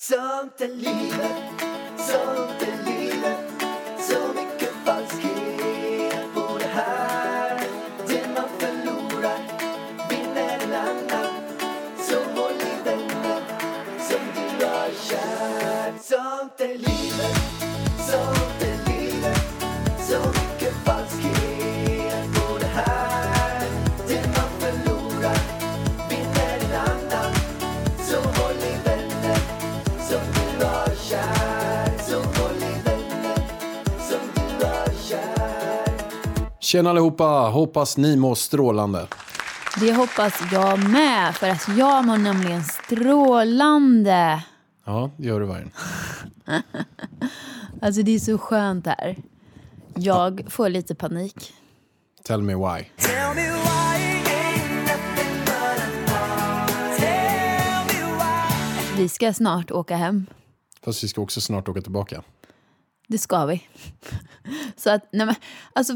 Sånt är livet, sånt Tjena allihopa, hoppas ni mår strålande. Det hoppas jag med, för att jag mår nämligen strålande. Ja, det gör du Vargen. Alltså det är så skönt här. Jag får lite panik. Tell me why. Tell me why Vi ska snart åka hem. Fast vi ska också snart åka tillbaka. Det ska vi. Så att, nej men, alltså,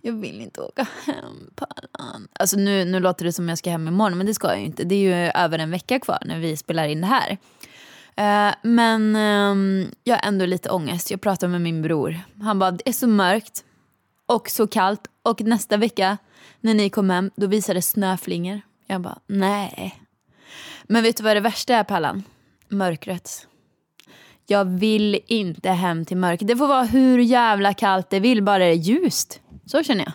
jag vill inte åka hem, Pallan. Alltså nu, nu låter det som jag ska hem imorgon, men det ska jag ju inte. Det är ju över en vecka kvar när vi spelar in det här. Uh, men um, jag har ändå lite ångest. Jag pratade med min bror. Han bara, det är så mörkt och så kallt och nästa vecka när ni kom hem, då visade det snöflingor. Jag bara, nej. Men vet du vad det värsta är, Pallan? Mörkret. Jag vill inte hem till mörker. Det får vara hur jävla kallt det vill, bara det är ljust. Så känner jag.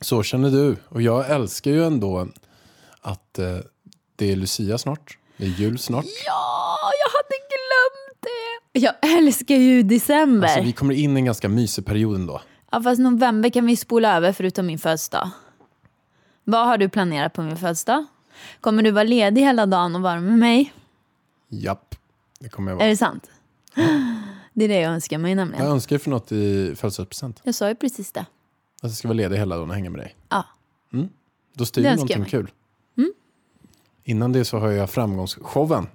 Så känner du. Och jag älskar ju ändå att eh, det är Lucia snart. Det är jul snart. Ja, jag hade glömt det. Jag älskar ju december. Alltså, vi kommer in i en ganska mysig period ändå. Ja, fast november kan vi spola över förutom min födelsedag. Vad har du planerat på min födelsedag? Kommer du vara ledig hela dagen och vara med mig? Japp, det kommer jag Är vara. det sant? Det är det jag önskar mig nämligen. Jag önskar för något i födelsedagspresent. Jag sa ju precis det. Att jag ska vara ledig hela dagen och hänga med dig. Ja. Då styr Det jag någonting kul. Innan det så har jag framgångsshowen.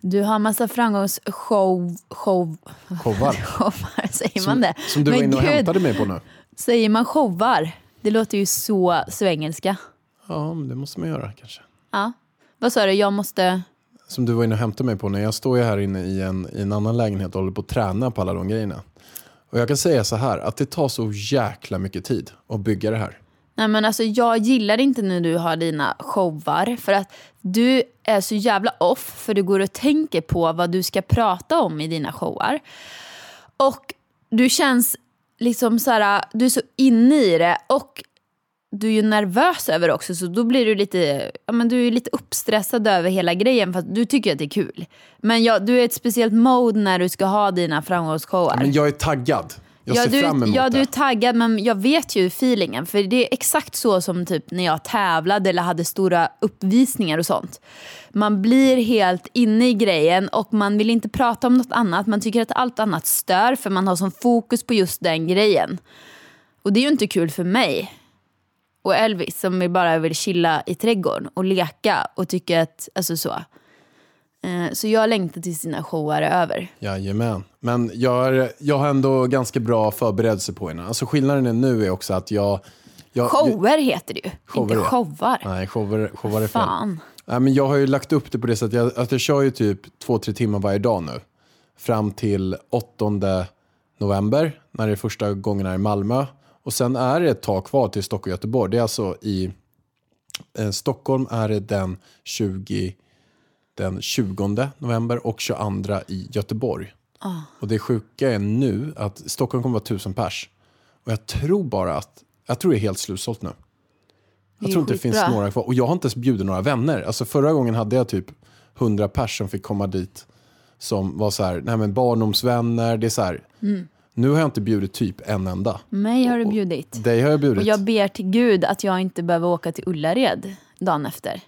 Du har massa framgångsshow... Show, Showar. showar, säger Som, man det? som du var Men inne och gud, hämtade mig på nu. Säger man showar? Det låter ju så svengelska. Ja, men det måste man göra kanske. Ja. Vad sa du? Jag måste... Som du var inne och hämtade mig på när jag står ju här inne i en, i en annan lägenhet och håller på att träna på alla de grejerna. Och jag kan säga så här, att det tar så jäkla mycket tid att bygga det här. Nej men alltså jag gillar inte när du har dina showar för att du är så jävla off för du går och tänker på vad du ska prata om i dina showar. Och du känns liksom så här, du är så inne i det och du är ju nervös över det också så då blir du lite, ja men du är lite uppstressad över hela grejen för att du tycker att det är kul. Men ja, du är i ett speciellt mode när du ska ha dina framgångsshower. Men jag är taggad. Jag ja, ser du, fram emot ja, det. du är taggad men jag vet ju feelingen. För det är exakt så som typ när jag tävlade eller hade stora uppvisningar och sånt. Man blir helt inne i grejen och man vill inte prata om något annat. Man tycker att allt annat stör för man har som fokus på just den grejen. Och det är ju inte kul för mig. Och Elvis som bara vill chilla i trädgården och leka och tycker att, alltså så. Eh, Så jag längtar tills sina shower är över. Jajamän. Men jag, är, jag har ändå ganska bra förberedelse på henne. Alltså skillnaden är nu är också att jag... jag Shower heter det ju, Shower, inte showar. Nej, shower, shower är fel. Fan. Nej, men jag har ju lagt upp det på det sättet jag, att jag kör ju typ två, tre timmar varje dag nu. Fram till 8 november, när det är första gången i Malmö. Och sen är det ett tag kvar till Stockholm och Göteborg. Det är alltså i eh, Stockholm är det den 20, den 20 november och 22 i Göteborg. Och det sjuka är nu att Stockholm kommer vara tusen pers. Och jag tror bara att, jag tror det är helt slutsålt nu. Jag tror inte det finns några kvar. Och jag har inte ens bjudit några vänner. Alltså förra gången hade jag typ 100 pers som fick komma dit. Som var så här, nej men barndomsvänner. Det är så här, Mm. Nu har jag inte bjudit typ en enda. Mig har du bjudit. Dig har jag Och bjudit. jag ber till Gud att jag inte behöver åka till Ullared dagen efter.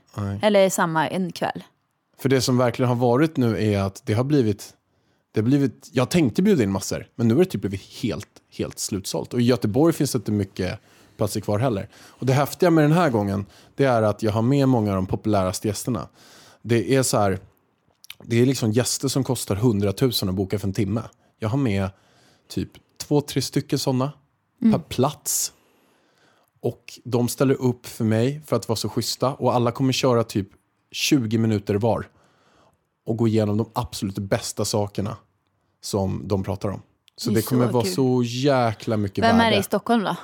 Eller samma en kväll. För det som verkligen har varit nu är att det har blivit, det har blivit jag tänkte bjuda in massor, men nu har det typ blivit helt, helt slutsålt. Och i Göteborg finns det inte mycket platser kvar heller. Och det häftiga med den här gången, det är att jag har med många av de populäraste gästerna. Det är så här, det är liksom gäster som kostar 100 000 att boka för en timme. Jag har med typ två, tre stycken sådana per plats. Och de ställer upp för mig för att vara så schyssta. Och alla kommer köra typ 20 minuter var. och gå igenom de absolut bästa sakerna som de pratar om. Så Det det, är kommer så vara kul. så jäkla mycket Vem är värde. det i Stockholm då?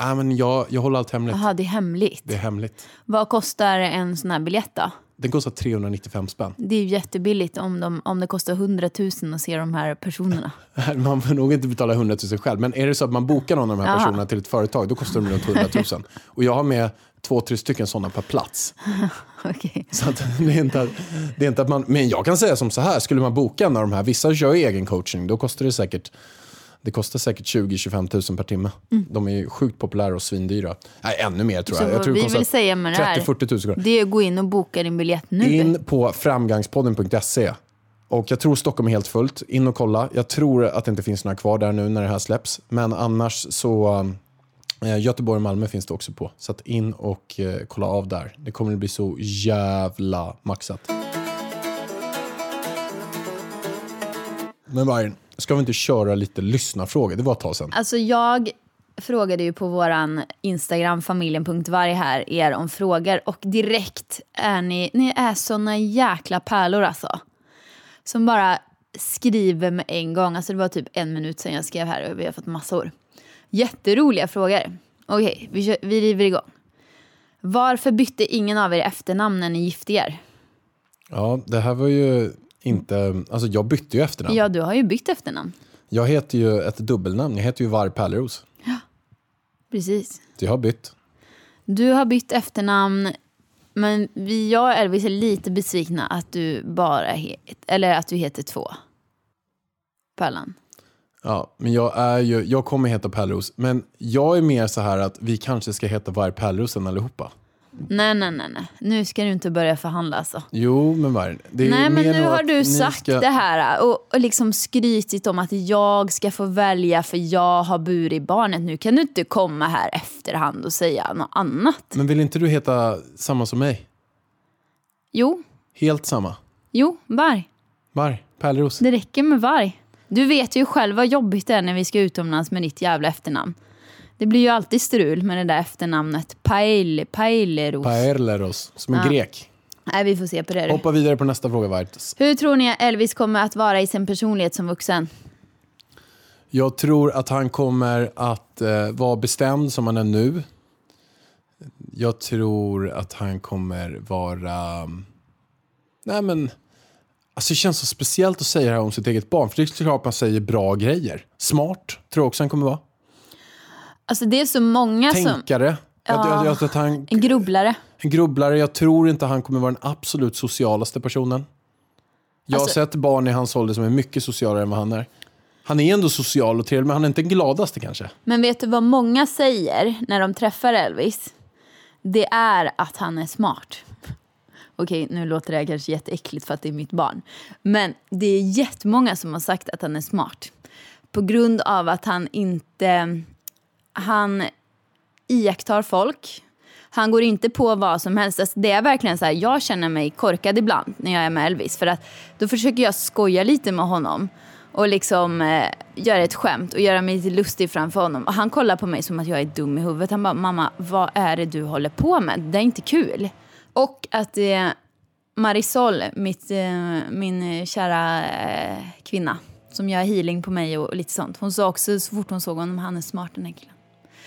Nej, men jag, jag håller allt hemligt. Jaha, det är hemligt. Det är hemligt. Vad kostar en sån här biljett då? Den kostar 395 spänn. Det är ju jättebilligt om, de, om det kostar 100 000 att se de här personerna. Man får nog inte betala 100 000 själv. Men är det så att man bokar någon av de här personerna till ett företag, då kostar de runt 100 000. Och jag har med två, tre stycken sådana per plats. Okej. Så att det, är inte, det är inte att man... Men jag kan säga som så här, skulle man boka en av de här, vissa kör ju egen coaching, då kostar det säkert det kostar säkert 20-25 000 per timme. De är ju sjukt populära och svindyra. Nej, ännu mer tror Så jag. jag vad tror vi vill säga med det här, 30-40 000 kronor. det är att gå in och boka din biljett nu. In på framgangspodden.se. Och jag tror Stockholm är helt fullt. In och kolla. Jag tror att det inte finns några kvar där nu när det här släpps. Men annars så eh, Göteborg och Malmö finns det också på. Så in och eh, kolla av där. Det kommer att bli så jävla maxat. Men Vargen, ska vi inte köra lite lyssnarfrågor? Det var ett tag sedan. Alltså jag frågade ju på våran Instagram, familjen.varg här, er om frågor och direkt är ni, ni är såna jäkla pärlor alltså. Som bara skriver med en gång. Alltså det var typ en minut sedan jag skrev här och vi har fått massor. Jätteroliga frågor. Okej, vi, kör- vi river igång. Varför bytte ingen av er efternamn när ni gifte er? Ja, det här var ju inte... Alltså jag bytte ju efternamn. Ja, du har ju bytt efternamn. Jag heter ju ett dubbelnamn. Jag heter ju Varg Pärleros. Precis. Så jag har bytt. Du har bytt efternamn, men vi, jag och Elvis är lite besvikna att du bara heter, eller att du heter två. Pärlan. Ja, men jag, är ju, jag kommer heta Pärleros. Men jag är mer så här att vi kanske ska heta Varg Pärlerosen allihopa. Nej, nej, nej, nej. Nu ska du inte börja förhandla alltså. Jo, men Varg. Det är Nej, men nu har du sagt ska- det här och, och liksom skrytit om att jag ska få välja för jag har burit barnet. Nu kan du inte komma här efterhand och säga något annat. Men vill inte du heta samma som mig? Jo, Helt samma. jo, varg. Varg, Pärleros. Det räcker med varg. Du vet ju själv vad jobbigt det är när vi ska utomlands med ditt jävla efternamn. Det blir ju alltid strul med det där efternamnet. Pail, Paileros. Paerleros, som en grek. Nej, vi får se på det. Hoppa vidare på nästa fråga, Varg. Hur tror ni att Elvis kommer att vara i sin personlighet som vuxen? Jag tror att han kommer att eh, vara bestämd som han är nu. Jag tror att han kommer vara... Nej men... Alltså det känns så speciellt att säga det här om sitt eget barn. För det är klart man säger bra grejer. Smart tror jag också han kommer vara. Alltså det är så många som... Tänkare. Jag, jag, jag, han, En grubblare. en grubblare. Jag tror inte han kommer vara den absolut socialaste personen. Jag Alltså- har sett barn i hans ålder som är mycket socialare än vad han är. Han är ändå social och trevlig, men han är inte den gladaste kanske. Men vet du vad många säger när de träffar Elvis? Det är att han är smart. Okej, nu låter det här kanske jätteäckligt för att det är mitt barn. Men det är jättemånga som har sagt att han är smart. På grund av att han inte... Han iakttar folk. Han går inte på vad som helst. Alltså det är verkligen så här, jag känner mig korkad ibland när jag är med Elvis. För att då försöker jag skoja lite med honom. Och liksom eh, göra ett skämt och göra mig lite lustig framför honom. Och han kollar på mig som att jag är dum i huvudet. Han bara, mamma vad är det du håller på med? Det är inte kul. Och att eh, Marisol, mitt, eh, min eh, kära eh, kvinna som gör healing på mig och, och lite sånt. Hon sa också så fort hon såg honom, han är smart den här killen.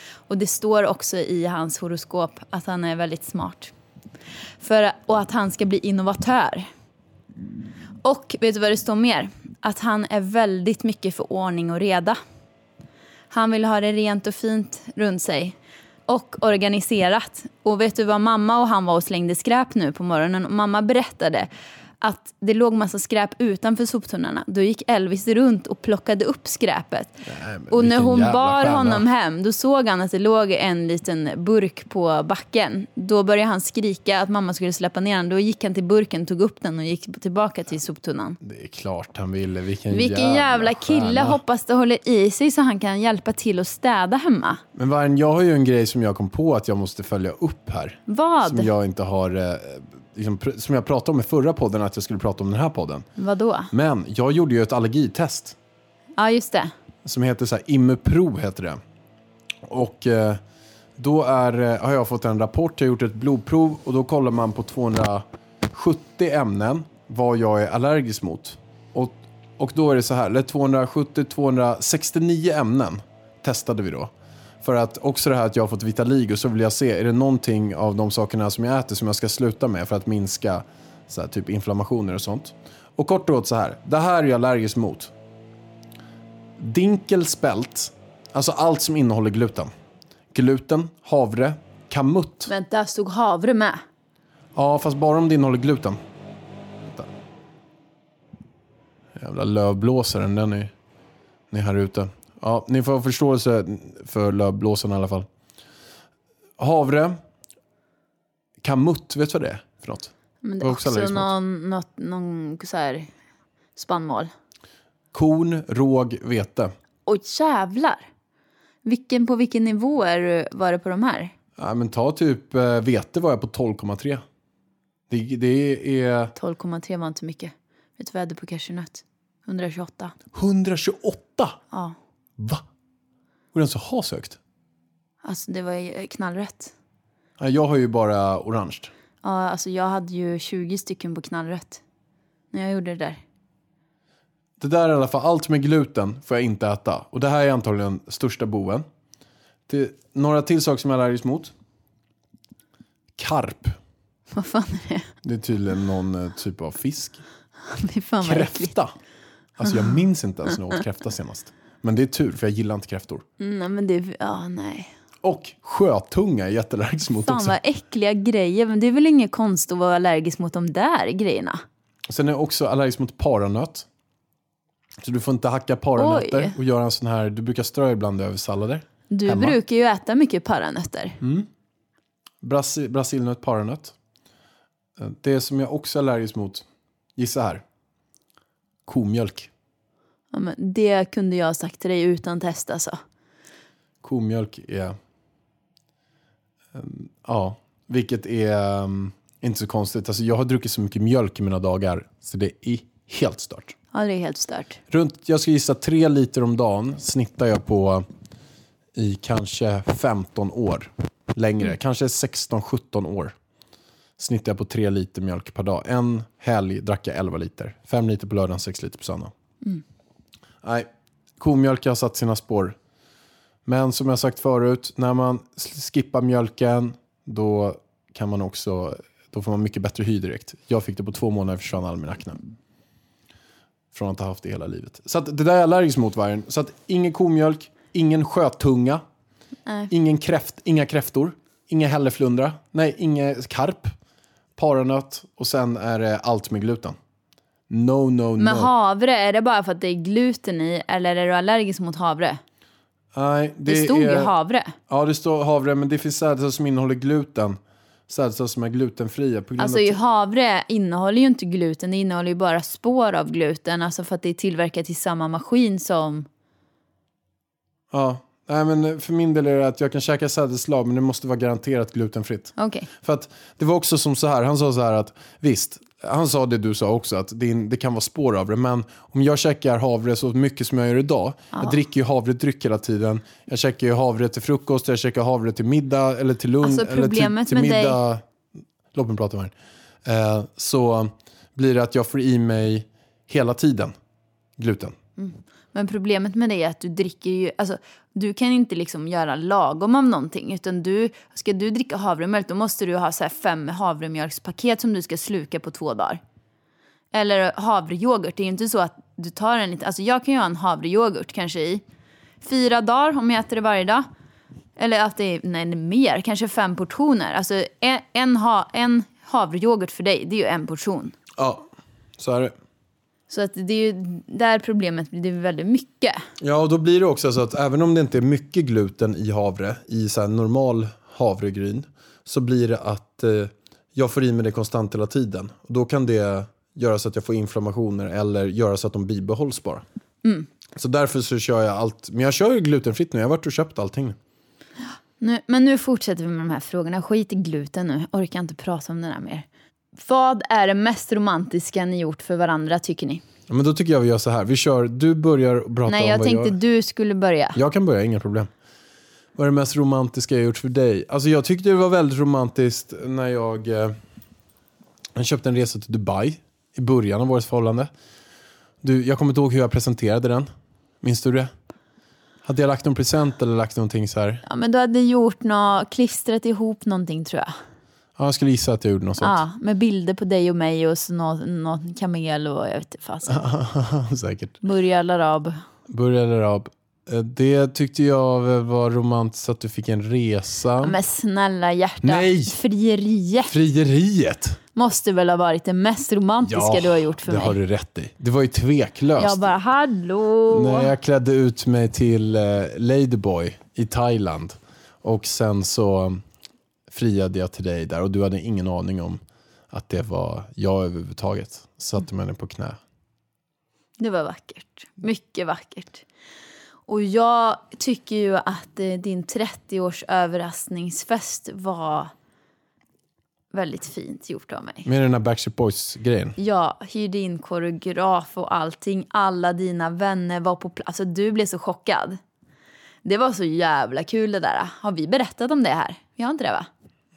Och det står också i hans horoskop att han är väldigt smart. För, och att han ska bli innovatör. Och vet du vad det står mer? Att han är väldigt mycket för ordning och reda. Han vill ha det rent och fint runt sig. Och organiserat. Och vet du vad mamma och han var och slängde skräp nu på morgonen? Och mamma berättade att det låg massa skräp utanför soptunnorna. Då gick Elvis runt och plockade upp skräpet. men och när hon bar stjärna. honom hem, då såg han att det låg en liten burk på backen. Då började han skrika att mamma skulle släppa ner den. Då gick han till burken, tog upp den och gick tillbaka till soptunnan. Det är klart han ville. Vilken, Vilken jävla kille. stjärna. Hoppas det håller i sig så han kan hjälpa till att städa hemma. Men Vargen, jag har ju en grej som jag kom på att jag måste följa upp här. Vad? Som jag inte har... Eh, liksom, som jag pratade om i förra podden att jag skulle prata om den här podden. Vadå? Men jag gjorde ju ett allergitest. Ja, just det. som heter så här, Immupro heter det. Och eh, då är, eh, har jag fått en rapport, jag har gjort ett blodprov och då kollar man på 270 ämnen vad jag är allergisk mot. Och, och då är det så här, är 270-269 ämnen testade vi då. För att också det här att jag har fått vitaligo så vill jag se, är det någonting av de sakerna som jag äter som jag ska sluta med för att minska så här, typ inflammationer och sånt. Och kort och gott så här, det här är jag allergisk mot. Dinkelspelt, alltså allt som innehåller gluten. Gluten, havre, kamutt. Vänta, stod havre med? Ja, fast bara om det innehåller gluten. Vänta. Jävla lövblåsaren, den är, den är här ute. Ja, ni får ha förståelse för lövblåsaren i alla fall. Havre, kamutt, vet du vad det är för något? Men det är också också, någon, något, någon så här spannmål. Korn, råg, vete. Oj jävlar! Vilken, på vilken nivå är du, var det på de här? Ja, men ta typ eh, vete var jag på 12,3. Det, det är 12,3 var inte mycket. Vet du vad jag hade på cashewnöt? 128. 128! Ja, Va? Går den så ha så högt? alltså det var ju knallrött. Ja, Jag har ju bara orange. Ja, alltså jag hade ju 20 stycken på knallrött. När jag gjorde det där. Det där är i alla fall, allt med gluten får jag inte äta. Och det här är antagligen största boven. Det, några till saker som jag är allergisk mot. Karp. Vad fan är det? Det är tydligen någon eh, typ av fisk. Fy fan vad äckligt. Kräfta. Alltså jag minns inte ens när jag åt kräfta senast. Men det är tur, för jag gillar inte kräftor. Mm, nej, men det, ja nej. Och sjötunga är jag jätteallergisk mot Fan också. vad äckliga grejer. Men det är väl inget konst att vara allergisk mot de där grejerna? Sen är jag också allergisk mot paranöt. Så du får inte hacka paranötter Oj. och göra en sån här, du brukar strö ibland över sallader. Du Hemma. brukar ju äta mycket paranötter. Brasi, brasilnöt, paranöt. Eh, Det som jag också är allergisk mot, gissa här. Komjölk. Ja, men det kunde jag ha sagt till dig utan test alltså. Komjölk är... em, ja, vilket är em, inte så konstigt. Alltså jag har druckit så mycket mjölk i mina dagar så det är helt stört. Ja, det är helt stört. Runt, jag ska gissa tre liter om dagen snittar jag på i kanske 15 år. Längre, kanske 16-17 år. Snittar jag på tre liter mjölk per dag. En helg drack jag 11 liter. Fem liter på lördagen, sex liter på söndag. Nej, komjölk har satt sina spår. Men som jag sagt förut, när man skippar mjölken då kan man också då får man mycket bättre hy direkt. Jag fick det på två månader försvann all min akne. Från att ha haft det hela livet. Så att det där är jag allergisk mot vargen. Så att ingen komjölk, ingen sjötunga, Nej. ingen kräft, inga kräftor, inga hälleflundra, nej, inget karp, paranöt och sen är det allt med gluten. No, no, Men no. havre, är det bara för att det är gluten i eller är du allergisk mot havre? nej, Det, stod är, ju havre. Ja, det står havre, men det finns sädesslag som innehåller gluten. Sädesslag som är glutenfria. På grund Alltså i havre innehåller ju inte gluten, det innehåller ju bara spår av gluten. Alltså för att det är tillverkat i samma maskin som... Ja, nej, men för min del är det att jag kan käka sädesslag men det måste vara garanterat glutenfritt. Okej. För att det var också som så här, han sa så här att visst, han sa det du sa också att det, kan vara spår av det, men om jag käkar havre så mycket som jag gör idag, jag dricker ju havredryck hela tiden, jag käkar ju havre till frukost, jag käkar havre till middag eller till lunch, Alltså, eller till, problemet till med dig- middag, låt mig prata med eh, så blir det att jag får i mig hela tiden gluten. Men problemet med det är att du dricker ju, alltså du kan inte liksom göra lagom av någonting utan du, ska du dricka havremjölk då måste du ha så här fem havremjölkspaket som du ska sluka på två dagar. Eller havrejoghurt, det är ju inte så att du tar en liten, alltså jag kan ju ha en havrejoghurt kanske i fyra dagar om jag äter det varje dag. Eller att det är, nej mer, kanske fem portioner. Alltså en, en, ha, en havrejoghurt för dig, det är ju en portion. Ja, så är det. Så att det är ju där problemet blir, det är väldigt mycket. Ja, och då blir det också så att även om det inte är mycket gluten i havre, i så normal havregryn, så blir det att eh, jag får i mig det konstant hela tiden. Och då kan det göra så att jag får inflammationer eller göra så att de bibehålls bara. Så därför så kör jag allt. Men jag kör ju glutenfritt nu. Jag har varit och köpt allting. Nu, men nu fortsätter vi med de här frågorna. Skit i gluten nu. Orkar inte prata om det där mer. Vad är det mest romantiska ni gjort för varandra tycker ni? Ja, men då tycker jag vi gör så här. Vi kör, du börjar prata Nej, om jag vad tänkte jag... du skulle börja. Jag kan börja, inga problem. Vad är det mest romantiska jag gjort för dig? Alltså jag tyckte det var väldigt romantiskt när jag, eh, jag köpte en resa till Dubai i början av vårt förhållande. Du, jag kommer inte ihåg hur jag presenterade den. Minns du det? Hade jag lagt någon present eller lagt någonting så här? Ja, men du hade gjort något, klistrat ihop någonting tror jag. Ja, jag skulle gissa att jag gjorde något sånt. Ja, med bilder på dig och mig och någon, någon kamel och jag vet inte fasen. Säkert. Burj Al Arab. Burj Al Arab. Eh, Det tyckte jag var romantiskt att du fick en resa. Men snälla hjärta, Nej! frieriet Frieriet! måste väl ha varit det mest romantiska du har gjort för det mig. har du rätt i. Det var ju tveklöst. Jag bara, hallå! När jag klädde ut mig till eh, Ladyboy i Thailand och sen så friade jag till dig där och du hade ingen aning om att det var jag överhuvudtaget. Satte mig ner på knä. Det var vackert. Mycket vackert. Och jag tycker ju att eh, din 30-års överraskningsfest var väldigt fint gjort av mig. Med den här Backstreet Boys-grejen. Jag hyrde in koreograf och allting. Alla dina vänner var på plats. Alltså, du blev så chockad. Det var så jävla kul det där. Har vi berättat om det här? Vi har inte det va?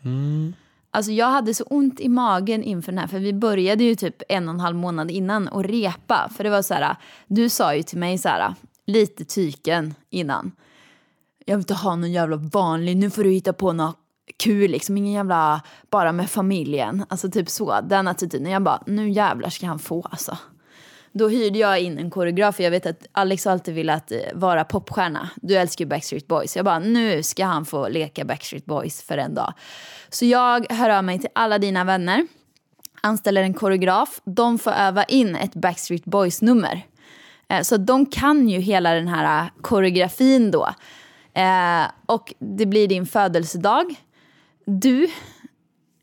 Mm. Alltså jag hade så ont i magen inför den här, för vi började ju typ en och en halv månad innan och repa. För det var så här, du sa ju till mig så här, lite tyken innan. Jag vill inte ha någon jävla vanlig, nu får du hitta på något kul liksom, ingen jävla bara med familjen. Alltså typ så, den attityden. Jag bara, nu jävlar ska han få alltså. Då hyrde jag in en koreograf, för jag vet att Alex har alltid velat att vara popstjärna. Du älskar ju Backstreet Boys. Jag bara, nu ska han få leka Backstreet Boys för en dag. Så jag hör av mig till alla dina vänner, anställer en koreograf. De får öva in ett Backstreet Boys-nummer. Eh, så de kan ju hela den här eh, koreografin då. Och det blir din födelsedag. Du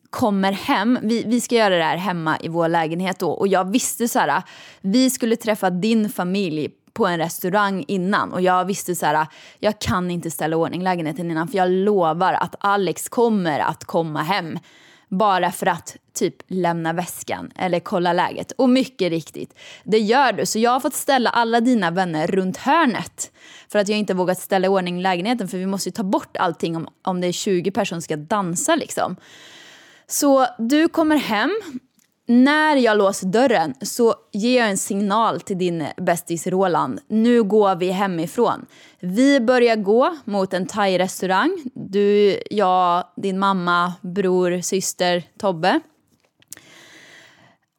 kommer hem, vi, vi ska göra det här hemma i vår lägenhet då och jag visste så här, vi skulle träffa din familj på en restaurang innan och jag visste så här, jag kan inte ställa i ordning lägenheten innan för jag lovar att Alex kommer att komma hem bara för att typ lämna väskan eller kolla läget. Och mycket riktigt, det gör du. Så jag har fått ställa alla dina vänner runt hörnet för att jag inte vågat ställa i ordning lägenheten för vi måste ju ta bort allting om, om det är 20 personer som ska dansa liksom. Så du kommer hem. När jag låser dörren så ger jag en signal till din bästis Roland. Nu går vi hemifrån. Vi börjar gå mot en thai-restaurang. Du, jag, din mamma, bror, syster, Tobbe.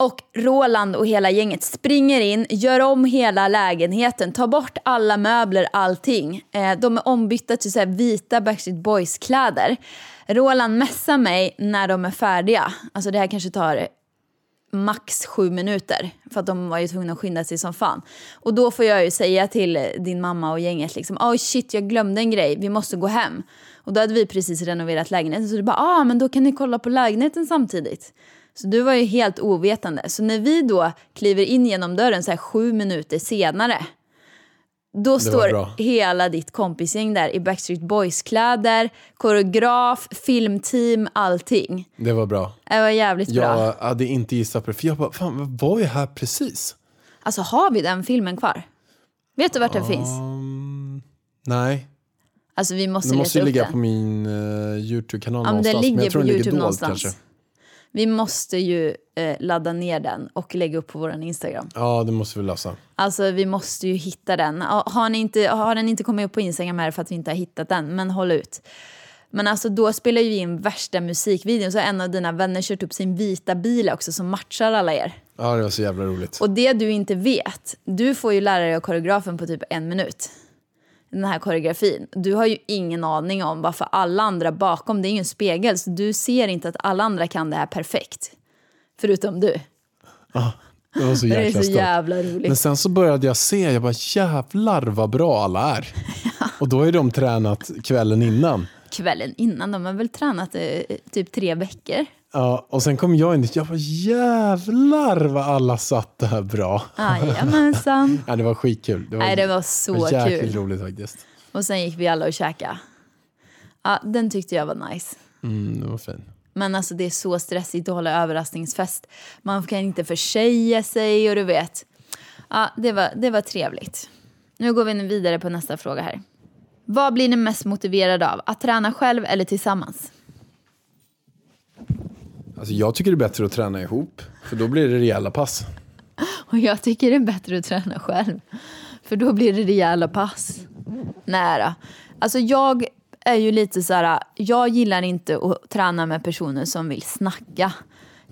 Och Roland och hela gänget springer in, gör om hela lägenheten, tar bort alla möbler, allting. Eh, de är ombytta till så här vita Backstreet Boys-kläder. Roland messar mig när de är färdiga. Alltså det här kanske tar max sju minuter. För att de var ju tvungna att skynda sig som fan. Och då får jag ju säga till din mamma och gänget liksom, oh shit jag glömde en grej, vi måste gå hem. Och då hade vi precis renoverat lägenheten så du bara, ah men då kan ni kolla på lägenheten samtidigt. Så du var ju helt ovetande. Så när vi då kliver in genom dörren så här sju minuter senare. Då står hela ditt kompisgäng där i Backstreet Boys-kläder, koreograf, filmteam, allting. Det var bra. Det var jävligt bra. Jag hade inte gissat på det, för jag bara, fan, var ju här precis? Alltså har vi den filmen kvar? Vet du vart den finns? Um, nej, Alltså vi måste leta måste ju ligga den. på min uh, YouTube-kanal Ja, men den någonstans. ligger jag tror på den Youtube dold någonstans. kanske. Vi måste ju eh, ladda ner den och lägga upp på vår Instagram. Ja, det måste vi lösa. Alltså vi måste ju hitta den. Har, ni inte, har den inte kommit upp på Instagram är det för att vi inte har hittat den, men håll ut. Men alltså då spelar vi in värsta musikvideon så har en av dina vänner kört upp sin vita bil också som matchar alla er. Ja, det var så jävla roligt. Och det du inte vet, du får ju lära dig av koreografen på typ en minut. Den här koreografin. Du har ju ingen aning om varför alla andra bakom, det är ingen spegel, så du ser inte att alla andra kan det här perfekt. Förutom du. Det var så Det är jäkla så jävla roligt. Men sen så började jag se, jag bara jävlar vad bra alla är. Och då har ju de tränat kvällen innan. Kvällen innan, de har väl tränat eh, typ tre veckor. Ja, och sen kom jag in dit, jag bara jävlar vad alla satt där bra. Jajamensan. Ja, det var skitkul. Det var, Nej, det var så det var jäkligt kul. roligt faktiskt. Och sen gick vi alla och käkade. Ja, den tyckte jag var nice. Mm, det var fint. Men alltså det är så stressigt att hålla överraskningsfest. Man kan inte försäga sig och du vet. Ja, det var, det var trevligt. Nu går vi vidare på nästa fråga här. Vad blir ni mest motiverade av? Att träna själv eller tillsammans? Alltså jag tycker det är bättre att träna ihop. För då blir det rejäla pass. Och jag tycker det är bättre att träna själv. För då blir det rejäla pass. Nära. Alltså jag är ju lite så här, jag gillar inte att träna med personer som vill snacka.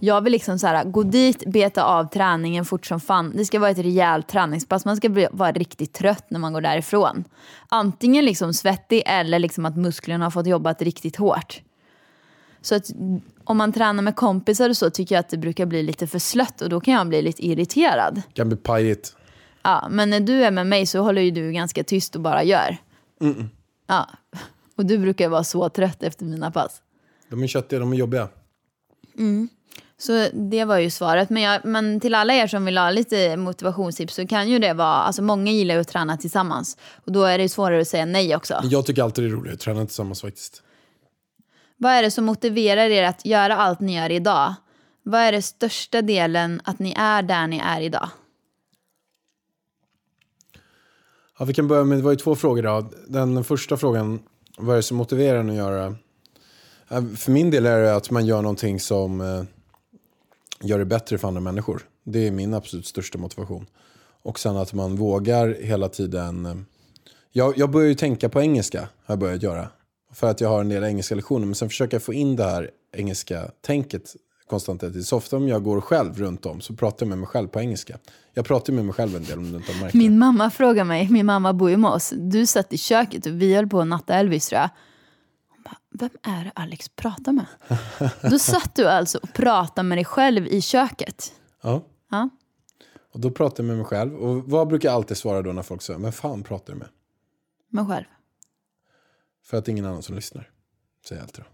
Jag vill liksom så här, gå dit, beta av träningen fort som fan. Det ska vara ett rejält träningspass. Man ska bli, vara riktigt trött när man går därifrån. Antingen liksom svettig eller liksom att musklerna har fått jobbat riktigt hårt. Så att om man tränar med kompisar och så tycker jag att det brukar bli lite för slött och då kan jag bli lite irriterad. Kan bli pajigt. Ja, men när du är med mig så håller ju du ganska tyst och bara gör. Ja, och du brukar vara så trött efter mina pass. De är köttiga, de är jobbiga. Så det var ju svaret. Men, jag, men till alla er som vill ha lite motivationstips så kan ju det vara, alltså många gillar ju att träna tillsammans. Och då är det svårare att säga nej också. Jag tycker alltid det är roligt att träna tillsammans faktiskt. Vad är det som motiverar er att göra allt ni gör idag? Vad är det största delen att ni är där ni är idag? Ja, vi kan börja med, det var ju två frågor då. Den första frågan, vad är det som motiverar en att göra? För min del är det att man gör någonting som eh, gör det bättre för andra människor. Det är min absolut största motivation. Och sen att man vågar hela tiden. Eh, jag, jag börjar ju tänka på engelska, har jag börjat göra. För att jag har en del engelska lektioner. Men sen försöker jag få in det här engelska tänket konstant. Så ofta om jag går själv runt om så pratar jag med mig själv på engelska. Jag pratar med mig själv en del om du inte har märkt. Min mamma frågar mig, min mamma bor ju med oss. Du satt i köket och vi höll på att natta Elvis tror jag. Hon bara, vem är det Alex pratar med? Då satt du alltså och pratade med dig själv i köket. Ja. Ja. Och då pratar jag med mig själv. Och vad brukar jag alltid svara då när folk säger, men fan pratar du med? Med själv. För att det är ingen annan som lyssnar. Säger jag alltid då.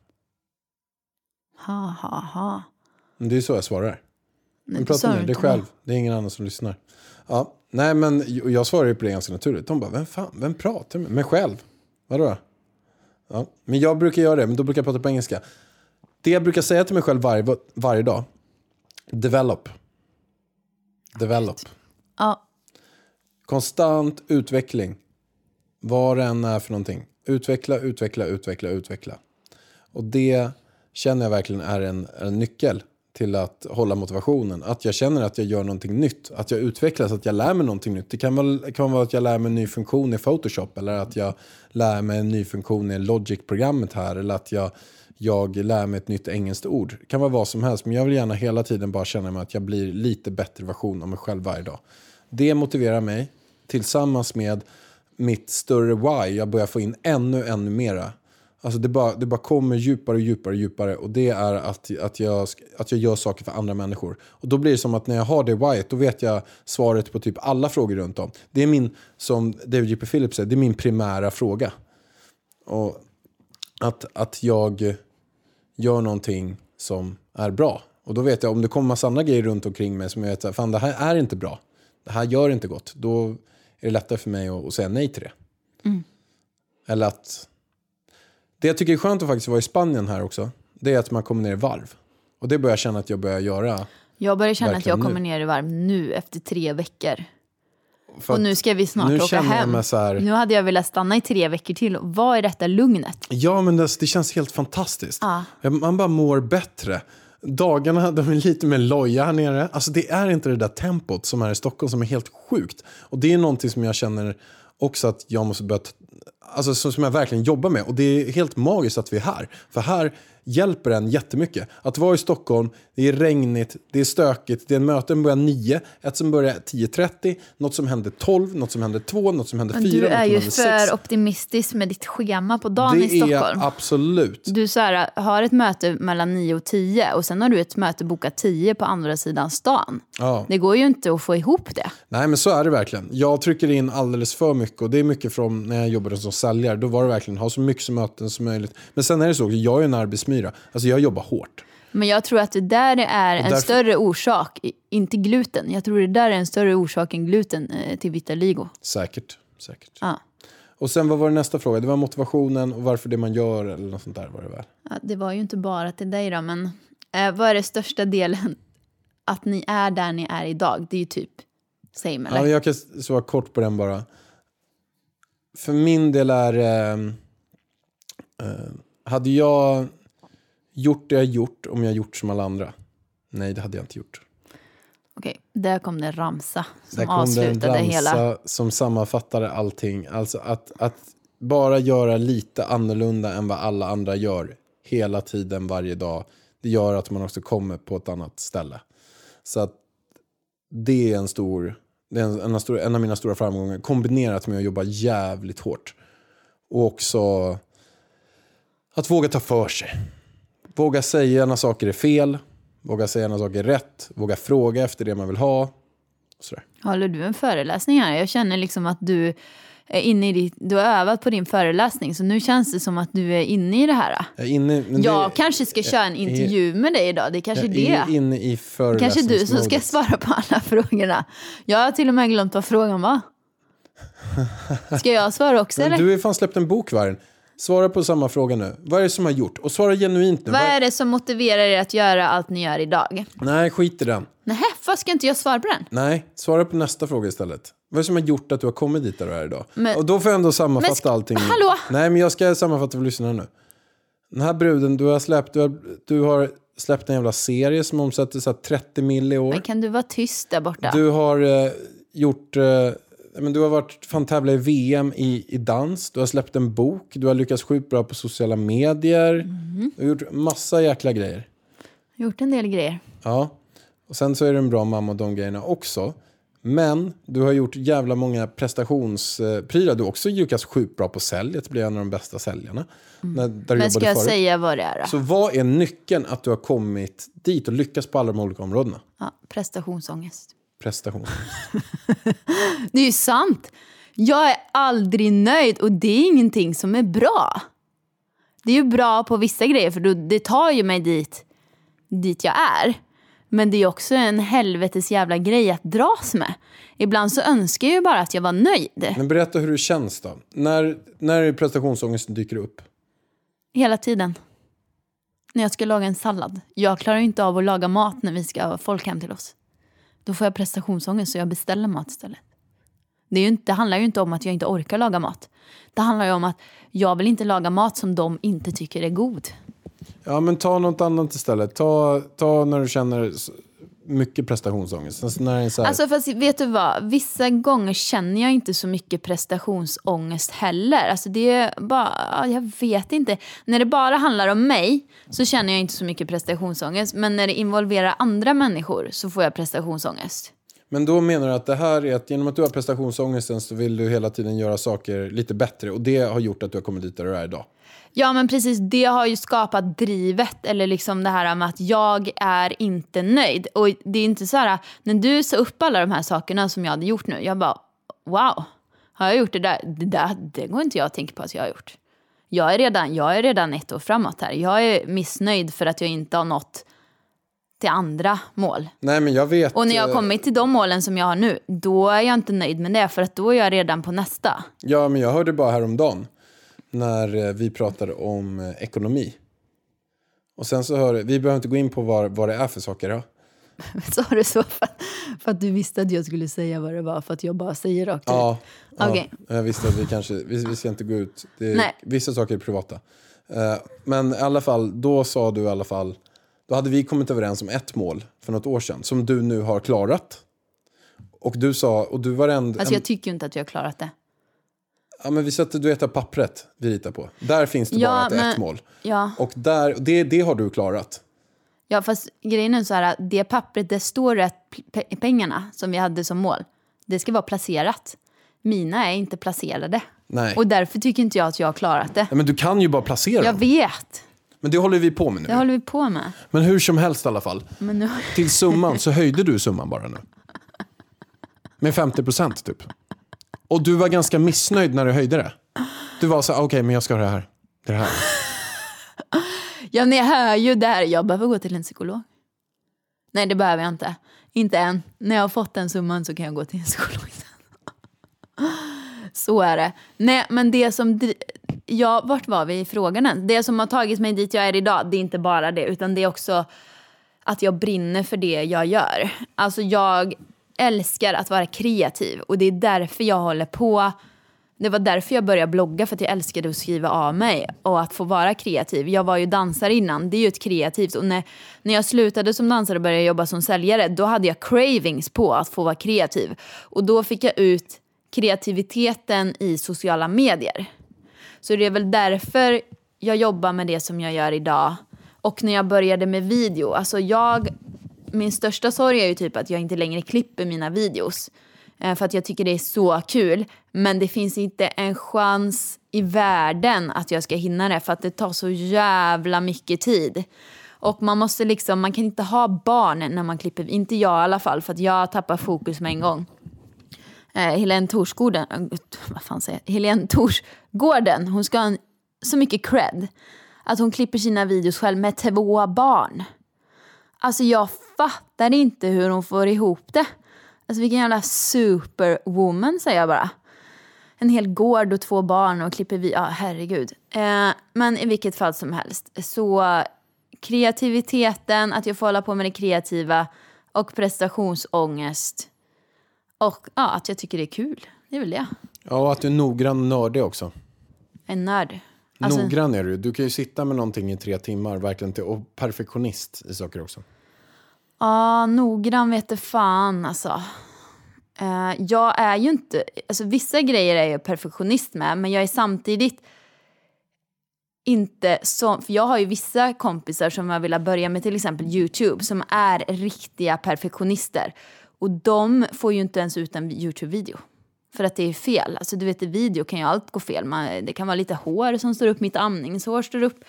Ha, ha, ha. Men det är så jag svarar. Men det prata sa med dig själv. Det är ingen annan som lyssnar. Ja, nej men jag svarar ju på det ganska naturligt. De bara, vem fan, vem pratar med mig själv? Vadå? Ja, men jag brukar göra det, men då brukar jag prata på engelska. Det jag brukar säga till mig själv varje, varje dag. Develop. Develop. Ja, Konstant utveckling. Vad det än är för någonting. Utveckla, utveckla, utveckla, utveckla. Och det känner jag verkligen är en, är en nyckel till att hålla motivationen. Att jag känner att jag gör någonting nytt. Att jag utvecklas, att jag lär mig någonting nytt. Det kan, vara, kan vara att jag lär mig en ny funktion i Photoshop. Eller att jag lär mig en ny funktion i Logic-programmet här. Eller att jag, jag lär mig ett nytt engelskt ord. Det kan vara vad som helst. Men jag vill gärna hela tiden bara känna mig att jag blir lite bättre version av mig själv varje dag. Det motiverar mig tillsammans med mitt större why. Jag börjar få in ännu, ännu mera. Alltså det bara, det bara kommer djupare och djupare och djupare. Och det är att, att, jag, att jag gör saker för andra människor. Och då blir det som att när jag har det whyet, då vet jag svaret på typ alla frågor runt om. Det är min, som David J.P. Phillips säger, det är min primära fråga. Och att, att jag gör någonting som är bra. Och då vet jag, om det kommer massa andra grejer runt omkring mig som jag vet, fan det här är inte bra. Det här gör inte gott. Då är det lättare för mig att, att säga nej till det. Eller att... Det jag tycker är skönt att faktiskt vara i Spanien här också, det är att man kommer ner i varv. Och det börjar jag känna att jag börjar göra. jag börjar känna att jag kommer nu. ner i varv nu efter tre veckor. För Och nu ska vi snart åka hem. här- Nu hade jag velat stanna i tre veckor till. Vad är detta lugnet? Ja, men det, det känns helt fantastiskt. Ja. Man bara mår bättre. Dagarna de är lite mer loja här nere. Alltså det är inte det där tempot som är i Stockholm som är helt sjukt. Och det är någonting som jag känner också att jag måste börja... Alltså som som jag verkligen jobbar med. Och det är helt magiskt att vi är här. För här hjälper en jättemycket. Att vara i Stockholm, det är regnigt, det är stökigt, det är möten börjar 9, ett som börjar 10.30, något som händer 12, något som händer 2, något som händer 4, Men du är som ju händer 6. för optimistisk med ditt schema på dagen Det i Stockholm. är absolut. Du så här, har ett möte mellan 9 och 10 och sen har du ett möte bokat 10 på andra sidan stan. Ja. Det går ju inte att få ihop det. Nej men så är det verkligen. Jag trycker in alldeles för mycket och det är mycket från när jag jobbade som säljare. Då var det verkligen ha så mycket som möten som möjligt. Men sen är det så, jag är en arbetsmyra. Alltså jag jobbar hårt. Men jag tror att det där är en därför- större orsak, inte gluten. Jag tror det där är en större orsak än gluten eh, till vitiligo. Säkert. Säkert. Ja. Och sen vad var det nästa fråga? Det var motivationen och varför det man gör eller något sånt där var det väl. Ja, det var ju inte bara till dig då, men eh, vad är det största delen att ni är där ni är idag? Det är ju typ same eller? Ja, jag kan svara kort på den bara. För min del är... Eh, eh, hade jag... gjort det jag gjort om jag gjort som alla andra? Nej, det hade jag inte gjort. Okej, där kom det en ramsa som Där kom det en avslutade ramsa hela. som sammanfattade allting. Alltså att, att bara göra lite annorlunda än vad alla andra gör hela tiden, varje dag. Det gör att man också kommer på ett annat ställe. Så att det är en stor, det är en, en, stor, en av mina stora framgångar. Kombinerat med att jobba jävligt hårt. Och också att våga ta för sig. Våga säga när saker är fel. Våga säga när saker är rätt. Våga fråga efter det man vill ha. Sådär. Håller du en föreläsning här? Jag känner liksom att du är inne i ditt, du har övat på din föreläsning så nu känns det som att du är inne i det här. Jag, är inne, Jag det- kanske ska köra en intervju med dig idag, det är kanske jag det. är inne i Kanske du som ska svara på alla frågorna. Jag har till och med glömt vad frågan var. Ska jag svara också eller? du har ju fan släppt en bok, Vargen. Svara på samma fråga nu. Vad är det som har gjort? Och svara genuint nu. Vad är det som motiverar er att göra allt ni gör idag? Nej, skit i den. Nej, vad ska inte jag svara på den? Nej, svara på nästa fråga istället. Vad är det som har gjort att du har kommit dit där du är idag? Men- och då får jag ändå sammanfatta Men allting. Hallå? Nej, men jag ska sammanfatta för lyssnarna nu. Den här bruden, du har släppt, du har, du har släppt en jävla serie som omsätter så här 30 mil i år. Men kan du vara tyst där borta? Du har eh, gjort... Eh, men du har varit fan tävla i VM i, i dans. Du har släppt en bok. Du har lyckats sjukt bra på sociala medier. Mhm. Du har gjort massa jäkla grejer. Gjort en del grejer. Ja. Och sen så är du en bra mamma och de grejerna också. Men du har gjort jävla många prestationsprylar. Du har också lyckats sjukt bra på sälj. Att bli en av de bästa säljarna. När, där Mm. Men ska jag förut. säga vad det är då? Så vad är nyckeln att du har kommit dit och lyckats på alla de olika områdena? Ja, prestationsångest. Prestation. Det är ju sant. Jag är aldrig nöjd och det är ingenting som är bra. Det är ju bra på vissa grejer för det tar ju mig dit, dit jag är. Men det är också en helvetes jävla grej att dras med. Ibland så önskar jag ju bara att jag var nöjd. Men berätta hur det känns då. När, när prestationsångesten dyker upp? Hela tiden. När jag ska laga en sallad. Jag klarar ju inte av att laga mat när vi ska ha folk hem till oss. Då får jag prestationsångest så jag beställer mat istället. Det, är ju inte, det handlar ju inte om att jag inte orkar laga mat. Det handlar ju om att jag vill inte laga mat som de inte tycker är god. Ja, men ta något annat istället. Ta, ta när du känner mycket prestationsångest. Alltså när så här, Alltså fast vet du vad, vissa gånger känner jag inte så mycket prestationsångest heller. Alltså det är bara, ja, jag vet inte. När det bara handlar om mig så känner jag inte så mycket prestationsångest. Men när det involverar andra människor så får jag prestationsångest. Men då menar du att det här är att genom att du har prestationsångesten så vill du hela tiden göra saker lite bättre. Och det har gjort att du har kommit dit där du är idag. Ja men precis, det har ju skapat drivet eller liksom det här med att jag är inte nöjd. Och det är inte så här, när du sa upp alla de här sakerna som jag hade gjort nu, jag bara wow, har jag gjort det där? Det, där, det går inte jag att tänka på att jag har gjort. Jag är, redan, jag är redan ett år framåt här. Jag är missnöjd för att jag inte har nått till andra mål. Nej, men jag vet. Och när jag har eh, kommit till de målen som jag har nu, då är jag inte nöjd med det för att då är jag redan på nästa. Ja, men jag hörde bara häromdagen när eh, vi pratade om eh, ekonomi. Och sen så hör vi behöver inte gå in på vad, vad det är för saker. Ja. Sa du så för att, för att du visste att jag skulle säga vad det var för att jag bara säger rakt ut? Ja, ja, Okej. jag visste att vi kanske, vi, vi ska inte gå ut. Är-. Vissa saker är privata. Eh, men i alla fall, då sa du i alla fall, då hade vi kommit överens om ett mål för något år sedan som du nu har klarat. Och du sa, och du var en, Alltså jag tycker ju inte att jag har klarat det. Ja men vi sätter du vet det pappret vi ritar på. Där finns det Ja, bara ett, men- ett mål. Ja, Och där, det, det har du klarat. ja fast grejen är så här, att det pappret, det står rätt pe- pengarna som vi hade som mål. Det ska vara placerat. Mina är inte placerade. Nej. Och därför tycker inte jag att jag har klarat det. Ja, men du kan ju bara placera Jag dem. vet, Men det håller vi på med nu. det håller vi på med. Men hur som helst i alla fall. Men nu, Till summan så höjde du summan bara nu. Med 50 procent typ. Och du var ganska missnöjd när du höjde det. Du var så okej okej men jag ska ha det här. Det här. ja, ni hör ju där, jag behöver gå till en psykolog. Nej, det behöver jag inte. Inte än. När jag har fått den summan så kan jag gå till en psykolog sen. Så är det. Nej, men det som... Ja, vart var vi i frågan än? Det som har tagit mig dit jag är idag, det är inte bara det, utan det är också att jag brinner för det jag gör. Alltså jag älskar att vara kreativ och det är därför jag håller på Det var därför jag började blogga, för att jag älskade att skriva av mig och att få vara kreativ. Jag var ju dansare innan, det är ju ett kreativt. Och när, när jag slutade som dansare och började jobba som säljare, då hade jag cravings på att få vara kreativ. Och då fick jag ut kreativiteten i sociala medier. Så det är väl därför jag jobbar med det som jag gör idag. Och när jag började med video, alltså jag, min största sorg är ju typ att jag inte längre klipper mina videos. Eh, för att jag tycker det är så kul. Men det finns inte en chans i världen att jag ska hinna det för att det tar så jävla mycket tid. Och man måste liksom, man kan inte ha barn när man klipper, inte jag i alla fall för att jag tappar fokus med en gång. Eh, Helene Torsgården, eh, vad fan säger jag? Helene Torsgården, hon ska ha en, så mycket cred. Att hon klipper sina videos själv med två barn. Alltså jag fattar inte hur hon får ihop det. Alltså vilken jävla superwoman säger jag bara. En hel gård och två barn och klipper vi, ja herregud. Eh, men i vilket fall som helst. Så kreativiteten, att jag får hålla på med det kreativa och prestationsångest. Och ja, att jag tycker det är kul. Det är väl det. Ja, och att du är noggrann och nördig också. En nörd. Alltså, Noggrann är du. Du kan ju sitta med någonting i tre timmar, verkligen. Till, och perfektionist i saker också. Ja, noggrann vet fan alltså. Uh, jag är ju inte, alltså vissa grejer är jag perfektionist med men jag är samtidigt inte så, för jag har ju vissa kompisar som jag vill börja med till exempel Youtube som är riktiga perfektionister. Och de får ju inte ens ut en Youtube-video. För att det är fel. Alltså du vet i video kan ju allt gå fel. Man, det kan vara lite hår som står upp, mitt amningshår står upp.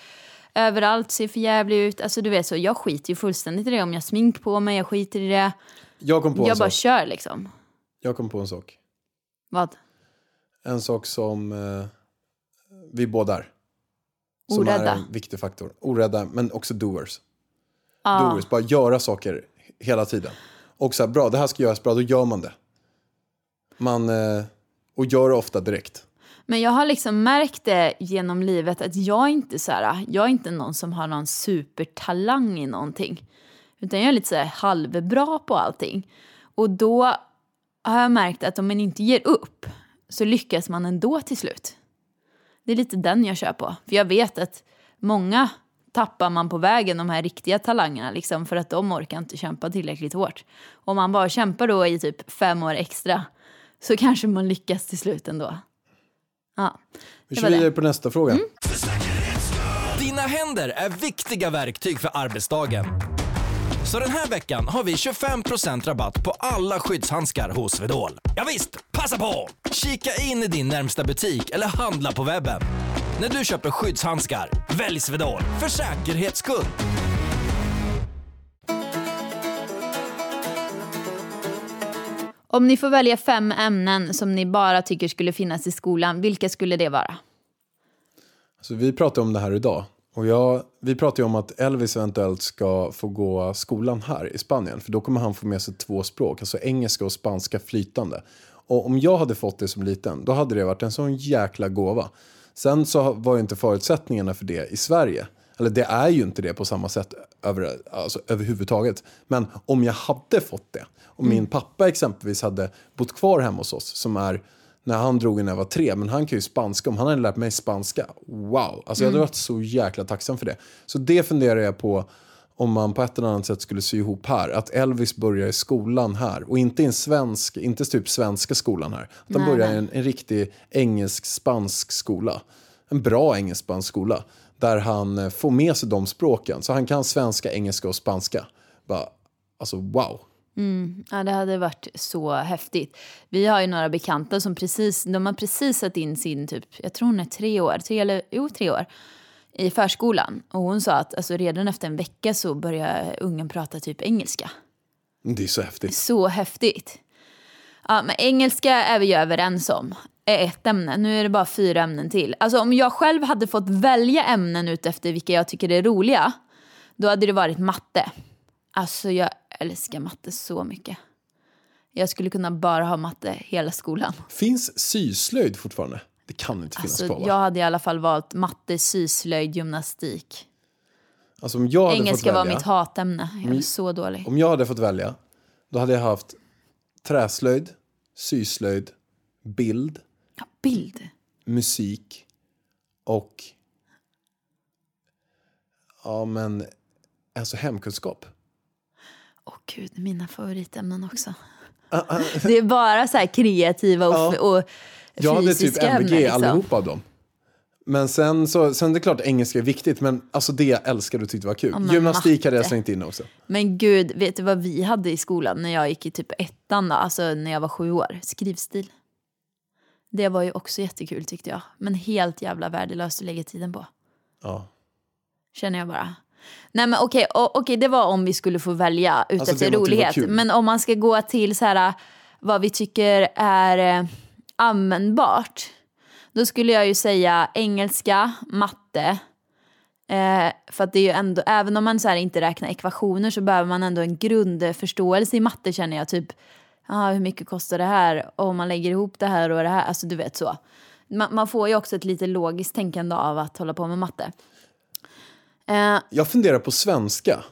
Överallt ser för jävligt ut. Alltså du vet så, jag skiter ju fullständigt i det. Om jag smink på mig, jag skiter i det. Jag kom på en Jag bara sak. kör liksom. Jag kom på en sak. Vad? En sak som eh, vi båda är. Som Orädda. är en viktig faktor. Orädda, men också doers. Ja. Doers, bara göra saker hela tiden. Och så här, bra, det här ska göras bra, då gör man det. Man, eh, och gör det ofta direkt. Men jag har liksom märkt det genom livet att jag inte så här, jag är inte någon som har någon supertalang i någonting. Utan jag är lite så här halvbra på allting. Och då har jag märkt att om man inte ger upp så lyckas man ändå till slut. Det är lite den jag kör på. För jag vet att många tappar man på vägen, de här riktiga talangerna, liksom, för att de orkar inte kämpa tillräckligt hårt. Om man bara kämpar då i typ fem år extra så kanske man lyckas till slut ändå. Ja, Vi kör vidare på nästa fråga. Dina händer är viktiga verktyg för arbetsdagen. Så den här veckan har vi 25% rabatt på alla skyddshandskar hos Swedol. Ja visst, passa på! Kika in i din närmsta butik eller handla på webben. När du köper skyddshandskar, välj Swedol för säkerhets skull. Om ni får välja fem ämnen som ni bara tycker skulle finnas i skolan, vilka skulle det vara? Alltså, vi pratar om det här idag. Och jag, vi pratar ju om att Elvis eventuellt ska få gå skolan här i Spanien. För då kommer han få med sig två språk, alltså engelska och spanska flytande. Och om jag hade fått det som liten, då hade det varit en sån jäkla gåva. Sen så var ju inte förutsättningarna för det i Sverige. Eller det är ju inte det på samma sätt över, alltså, överhuvudtaget. Men om jag hade fått det, om min pappa exempelvis hade bott kvar hemma hos oss, som är när han drog när jag var tre, men han kan ju spanska. Om han hade lärt mig spanska, wow. Alltså jag hade varit så jäkla tacksam för det. Så det funderar jag på om man på ett eller annat sätt skulle sy ihop här. Att Elvis börjar i skolan här och inte i en svensk, inte typ svenska skolan här. Att han Nej, börjar i en, en riktig engelsk-spansk skola. En bra engelsk-spansk skola. Där han eh, får med sig de språken. Så han kan svenska, engelska och spanska. Bara, alltså wow. Ja, det hade varit så häftigt. Vi har ju några bekanta som precis, de har precis satt in sin typ, jag tror hon är tre år, tre eller, jo tre år, i förskolan. Och hon sa att alltså, redan efter en vecka så börjar ungen prata typ engelska. Det är så häftigt. Så häftigt. Ja, men engelska är vi ju överens om. Är ett ämne. Nu är det bara fyra ämnen till. Alltså om jag själv hade fått välja ämnen ut efter vilka jag tycker är roliga, då hade det varit matte. Alltså jag älskar matte så mycket. Jag skulle kunna bara ha matte hela skolan. Finns syslöjd fortfarande? Det kan inte finnas Alltså, kvar va? jag hade i alla fall valt matte, syslöjd, gymnastik. Alltså om jag hade fått Engelska var välja, mitt hatämne. Jag är så dålig. Om jag hade fått välja, då hade jag haft träslöjd, syslöjd, bild, bild. musik och ja men alltså hemkunskap. Åh gud, mina favoritämnen också. Det är bara så här kreativa och, Ja. och Jag hade typ fysiska MVG ämnen. Liksom. allihopa av dem. Men sen så, sen är det klart engelska är viktigt, men alltså det jag älskade och tyckte var kul. Men Gymnastik hade jag matte. slängt in också. Men gud, vet du vad vi hade i skolan när jag gick i typ ettan då? Alltså när jag var sju år? Skrivstil. Det var ju också jättekul tyckte jag. Men helt jävla värdelöst att lägga tiden på. Ja. Känner jag bara. Nej men okej, o- okej det var om vi skulle få välja ut Alltså, efter rolighet. Men om man ska gå till så här, vad vi tycker är eh, användbart. Då skulle jag ju säga engelska, matte. Eh, för att det är ju ändå, även om man så här inte räknar ekvationer så behöver man ändå en grundförståelse i matte känner jag. Typ, ah, hur mycket kostar det här? Om man lägger ihop det här och det här. Alltså du vet så. Man, man får ju också ett lite logiskt tänkande av att hålla på med matte. Eh, Jag funderar på svenska.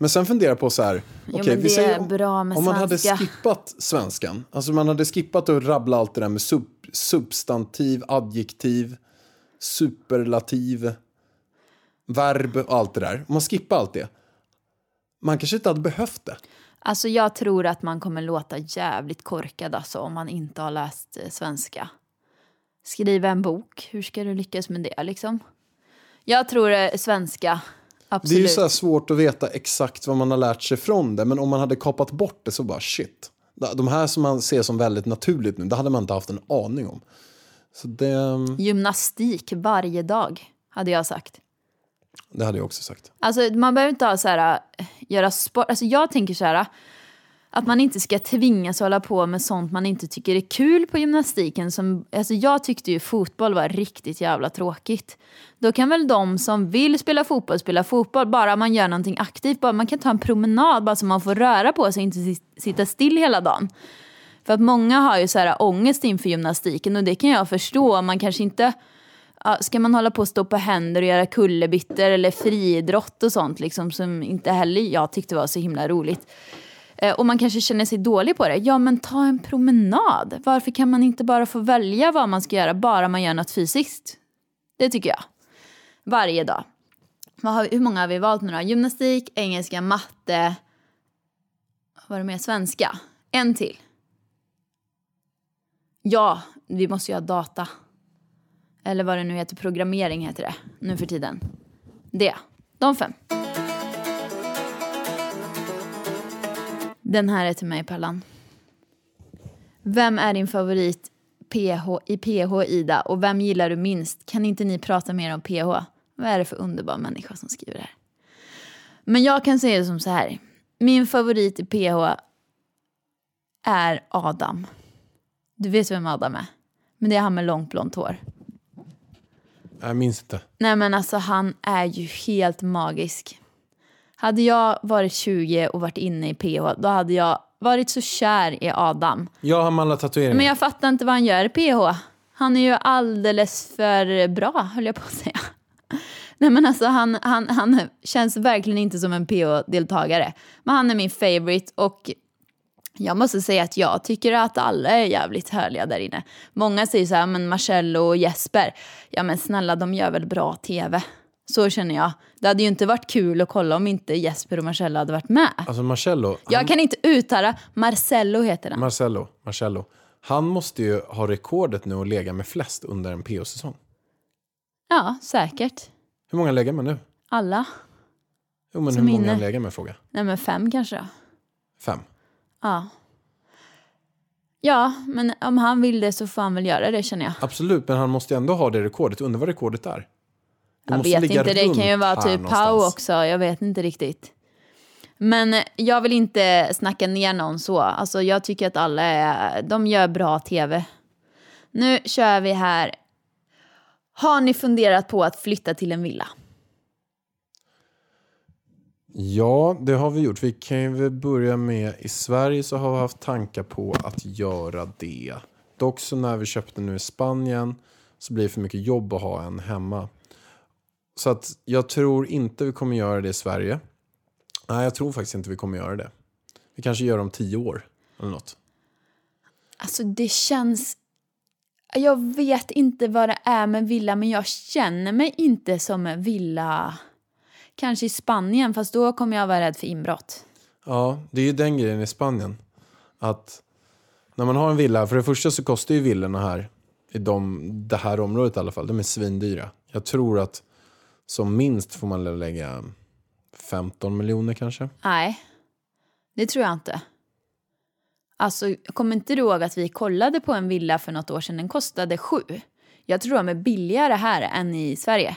Men sen funderar jag på så här, okej, men vi säger om, bra med om man hade svenska. skippat svenskan, alltså man hade skippat att rabbla allt det där med sub, substantiv, adjektiv, superlativ, verb och allt det där. Om man skippar allt det, man kanske inte hade behövt det. Alltså jag tror att man kommer låta jävligt korkad alltså, om man inte har läst eh, svenska. Skriva en bok, hur ska du lyckas med det liksom? Jag tror eh, svenska, Det är absolut. ju så här svårt att veta exakt vad man har lärt sig från det, men om man hade kapat bort det så bara shit. De här som man ser som väldigt naturligt nu, det hade man inte haft en aning om. Så det, Gymnastik varje dag, hade jag sagt det hade jag också sagt. Alltså man behöver inte ha så här, äh, göra sport. Alltså jag tänker så här, äh, att man inte ska tvingas hålla på med sånt man inte tycker är kul på gymnastiken. Som, alltså jag tyckte ju fotboll var riktigt jävla tråkigt. Då kan väl de som vill spela fotboll spela fotboll, bara man gör någonting aktivt. Bara man kan ta en promenad bara så man får röra på sig och inte sitta still hela dagen. För att många har ju så här äh, ångest inför gymnastiken och det kan jag förstå. Man kanske inte... Ja, ska man hålla på och stå på händer och göra kullerbyttor eller friidrott och sånt liksom, som inte heller jag tyckte var så himla roligt. Eh, och man kanske känner sig dålig på det. Ja, men ta en promenad. Varför kan man inte bara få välja vad man ska göra bara man gör något fysiskt? Det tycker jag. Varje dag. Vad har, hur många har vi valt nu då? Gymnastik, engelska, matte. Vad var det mer? Svenska. En till. Ja, vi måste ju ha data. Eller vad det nu heter, programmering heter det nu för tiden. Det, de fem. Den här är till mig, Pallan. Vem är din favorit PH, i PH, Ida? Och vem gillar du minst? Kan inte ni prata mer om PH? Vad är det för underbar människa som skriver det här? Men jag kan säga det som så här. Min favorit i PH är Adam. Du vet vem Adam är? Men det är han med långt blont hår. Jag minns inte. Nej men alltså han är ju helt magisk. Hade jag varit 20 och varit inne i PH, då hade jag varit så kär i Adam. Jag har alla tatueringar. Men jag fattar inte vad han gör i PH. Han är ju alldeles för bra, höll jag på att säga. Nej men alltså han, han, han känns verkligen inte som en PH-deltagare. Men han är min favorite och jag måste säga att jag tycker att alla är jävligt härliga där inne. Många säger så här, men Marcello och Jesper, ja men snälla de gör väl bra tv. Så känner jag. Det hade ju inte varit kul att kolla om inte Jesper och Marcello hade varit med. Alltså Marcello, han, Jag kan inte uttala, Marcello heter den. Marcello, Marcello, han måste ju ha rekordet nu att lägga med flest under en PO-säsong. Ja, säkert. Hur många lägger man nu? Alla. Jo, men Som hur många inne. han lägger med fråga? Nej men fem kanske då. Fem. Ja. Ja, men om han vill det så får han väl göra det känner jag. Absolut, men han måste ju ändå ha det rekordet. Undrar vad rekordet är? Det Jag vet inte, det kan ju vara typ Pau också. Jag vet inte riktigt. Men jag vill inte snacka ner någon så. Alltså jag tycker att alla är, de gör bra tv. Nu kör vi här. Har ni funderat på att flytta till en villa? Ja, det har vi gjort. Vi kan ju börja med, i Sverige så har vi haft tankar på att göra det. Dock så när vi köpte nu i Spanien så blir det för mycket jobb att ha en hemma. Så att jag tror inte vi kommer göra det i Sverige. Nej, jag tror faktiskt inte vi kommer göra det. Vi kanske gör det om tio år eller något. Alltså det känns... Jag vet inte vad det är med villa, men jag känner mig inte som en villa. Kanske i Spanien, fast då kommer jag vara rädd för inbrott. Ja, det är ju den grejen i Spanien. Att när man har en villa, för det första så kostar ju villorna här, i de, det här området i alla fall, de är svindyra. Jag tror att som minst får man lägga 15 miljoner kanske. Nej, det tror jag inte. Alltså, kommer inte du ihåg att vi kollade på en villa för något år sedan? Den kostade sju. Jag tror de är billigare här än i Sverige.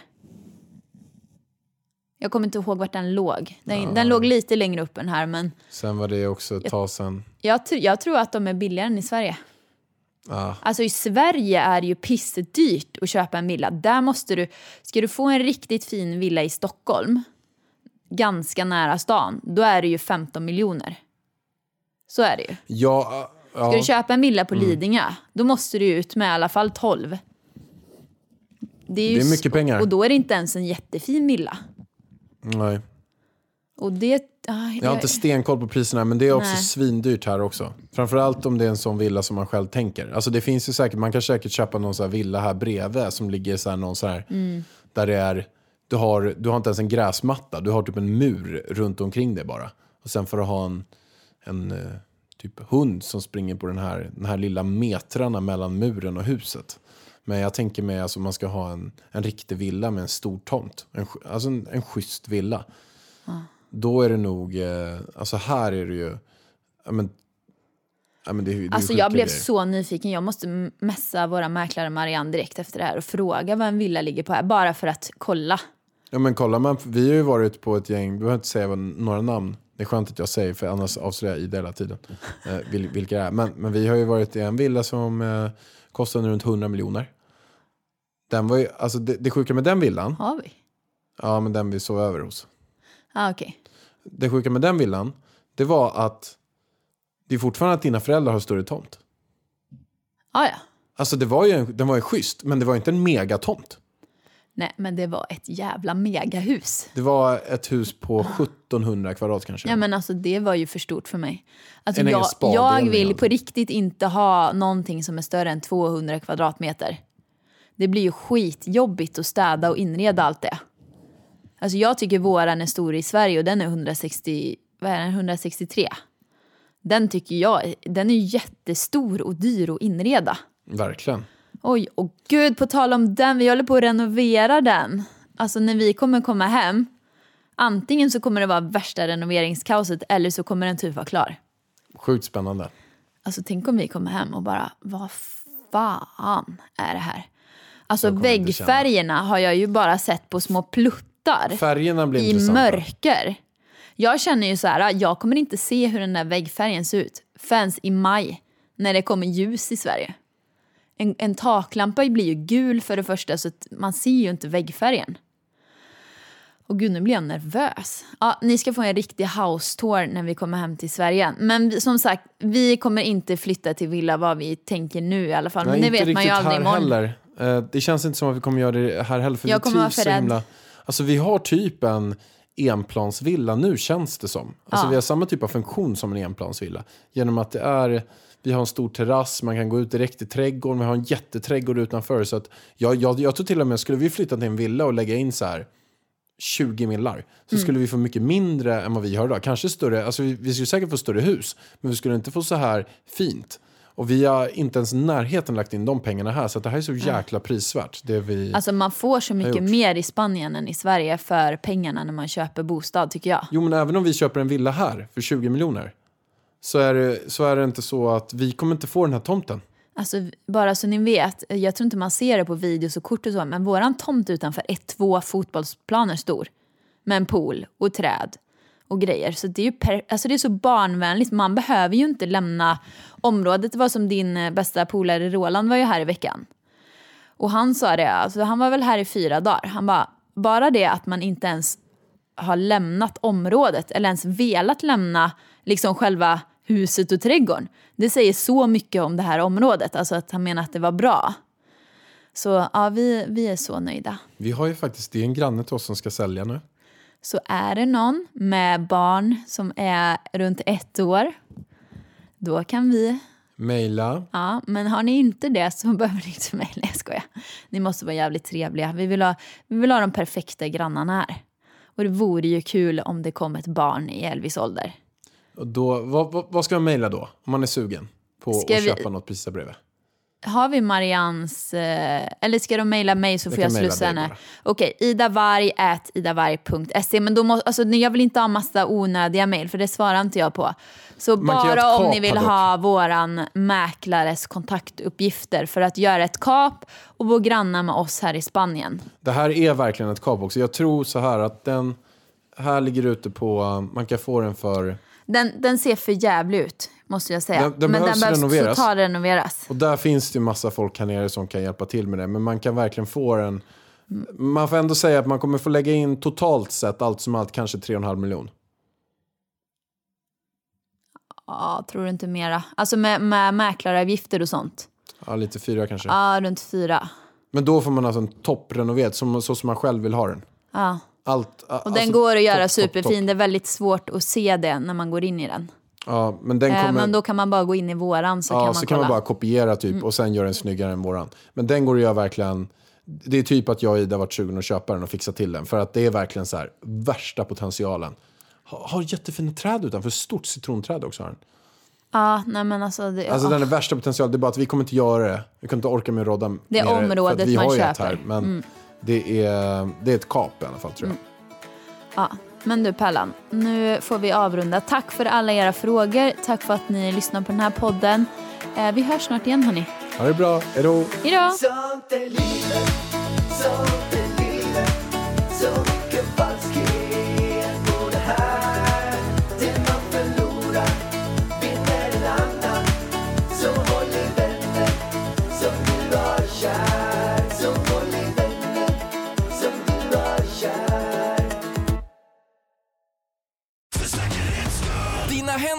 Jag kommer inte ihåg vart den låg. Den, den låg lite längre upp än här, men Sen var det också ett tag sen. jag, tr- jag tror att de är billigare än i Sverige. Ah, Alltså i Sverige är det ju pissdyrt att köpa en villa. Där måste du, ska du få en riktigt fin villa i Stockholm, ganska nära stan, då är det ju 15 miljoner. Så är det ju. ja, ja, Ska du köpa en villa på Lidingö, då måste du ut med i alla fall 12. Det är, Det är mycket pengar. Och då är det inte ens en jättefin villa. Nej. Och det... ah, Jag har inte stenkoll på priserna men det är också Nej. svindyrt här också. Framförallt om det är en sån villa som man själv tänker. Alltså det finns ju säkert, man kan säkert köpa någon sån här villa här bredvid som ligger så här någon så här, Mm. där det är, du har, du har inte ens en gräsmatta, du har typ en mur runt omkring det bara. Och sen får du ha en, en eh, typ hund som springer på den här, den här lilla metrarna mellan muren och huset. Men jag tänker mig alltså man ska ha en, en riktig villa med en stor tomt. En, alltså en, en schysst villa. Då är det nog, eh, alltså här är det ju, men, ja, men det, det Alltså jag blev grejer. så nyfiken. Jag måste messa våra mäklare Marianne direkt efter det här och fråga vad en villa ligger på här. Bara för att kolla. Ja men kolla, man, vi har ju varit på ett gäng, vi behöver inte säga några namn. Det är skönt att jag säger för annars avslöjar jag Ida hela tiden eh, vil, vilka det är. Men, men vi har ju varit i en villa som eh, kostade runt 100 miljoner. Den var ju, alltså det, det sjuka med den villan, Har vi? ja men den vi sov över hos. Ah, okej. Det sjuka med den villan, det var att det är fortfarande att dina föräldrar har större tomt. Ah, ja. Alltså det var ju, en- den var ju schysst, men det var inte en megatomt. Nej, men det var ett jävla megahus. Det var ett hus på 1700 kvadrat kanske. Ja, men alltså det var ju för stort för mig. Alltså, En jag, jag vill på riktigt inte ha någonting som är större än 200 kvadratmeter. Det blir ju skitjobbigt att städa och inreda allt det. Alltså jag tycker våran är stor i Sverige och den är 160, vad är den, 163. Den tycker jag, den är jättestor och dyr att inreda. Verkligen. Oj, och gud på tal om den, vi håller på att renovera den. Alltså när vi kommer komma hem, antingen så kommer det vara värsta renoveringskaoset eller så kommer den typ vara klar. Sjukt spännande. Alltså tänk om vi kommer hem och bara, vad fan är det här? Alltså väggfärgerna har jag ju bara sett på små pluttar Färgerna blir i intressanta. mörker. Jag känner ju så här, jag kommer inte se hur den där väggfärgen ser ut förrän i maj när det kommer ljus i Sverige. En, en taklampa blir ju gul för det första så man ser ju inte väggfärgen. Och gud, nu blir jag nervös. Ja, ni ska få en riktig house tour när vi kommer hem till Sverige. Men vi- som sagt, vi kommer inte flytta till villa vad vi tänker nu i alla fall. Nej, Men det vet man ju aldrig här imorgon. heller. Eh, Det känns inte som att vi kommer göra det här heller. För Jag vi kommer vara för rädd. himla... Alltså vi har typ en enplansvilla nu känns det som. Alltså Ja. vi har samma typ av funktion som en enplansvilla. Genom att det är, vi har en stor terrass, man kan gå ut direkt i trädgården, vi har en jätteträdgård utanför. Så att jag, jag, jag tror till och med, skulle vi flytta till en villa och lägga in så här 20 millar så Mm. skulle vi få mycket mindre än vad vi har idag. Kanske större, alltså vi, vi skulle säkert få större hus, men vi skulle inte få så här fint. Och vi har inte ens närheten lagt in de pengarna här, så det här är så jäkla prisvärt. Det vi... Alltså man får så mycket mer i Spanien än i Sverige för pengarna när man köper bostad tycker jag. Jo, men även om vi köper en villa här för 20 miljoner så är, det, så är det inte så att vi kommer inte få den här tomten. Alltså bara så ni vet, jag tror inte man ser det på videos och kort och så, men våran tomt utanför är två fotbollsplaner stor. Med en pool och träd och grejer. Så det är ju per, alltså det är så barnvänligt, man behöver ju inte lämna området. Det var som din eh, bästa polare Roland var ju här i veckan. Och han sa det, alltså han var väl här i fyra dagar. Han bara, bara det att man inte ens har lämnat området eller ens velat lämna liksom själva huset och trädgården. Det säger så mycket om det här området, alltså att han menar att det var bra. Så ja, vi, vi är så nöjda. Vi har ju faktiskt, det är en granne till oss som ska sälja nu. Så är det någon med barn som är runt ett år, då kan vi Mejla. Ja, men har ni inte det så behöver ni inte mejla. Jag skojar. Ni måste vara jävligt trevliga. Vi vill, ha, vi vill ha de perfekta grannarna här. Och det vore ju kul om det kom ett barn i Elvis ålder. Då, vad, vad, vad ska man mejla då? Om man är sugen på Ska att vi- köpa något precis bredvid. Har vi Marians... Eh, eller ska de mejla mig så Jag får jag slussa henne? Okej, idavarg.idavarg.se. Men då må, alltså, jag vill inte ha massa onödiga mejl för det svarar inte jag på. Så Man bara om ni vill dock. ha våran mäklares kontaktuppgifter för att göra ett kap och bo grannar med oss här i Spanien. Det här är verkligen ett kap också. Jag tror så här att den här ligger ute på, man kan få den för, Den, den ser för jävlig ut, måste jag säga. Den- den Men behövs den behövs renoveras. renoveras. och där finns det ju massa folk här nere som kan hjälpa till med det. Men man kan verkligen få den, man får ändå säga att man kommer få lägga in totalt sett allt som allt kanske 3,5 miljon. Ja, tror du inte mera? Alltså med, med mäklaravgifter och sånt. Ja, lite fyra kanske. Ja, runt fyra. Men då får man alltså en topprenoverad, som, så som man själv vill ha den. Ja. Allt, Och den går att göra superfin. Det är väldigt svårt att se det när man går in i den. Ja, men den Eh, kommer... Men då kan man bara gå in i våran så ja, kan man så kolla. kan man bara kopiera typ och sen göra den snyggare än våran. Men den går att göra verkligen... Det är typ att jag och Ida varit 20 att köpa den och fixa till den. För att det är verkligen så här, värsta potentialen. Har, har jättefina träd utanför, stort citronträd också har den. Ja, nej men alltså. Det, Alltså den är värsta potentialen, det är bara att vi kommer inte göra det. Vi kommer inte orka med att rodda Det är området vi man köper. Mm. här, men det, är, det är ett kap i alla fall tror jag. ja. Men du Pellan, nu får vi avrunda. Tack för alla era frågor. Tack för att ni lyssnar på den här podden. Eh, vi hörs snart igen hörni. Ha det bra, hejdå! Hejdå! Sånt är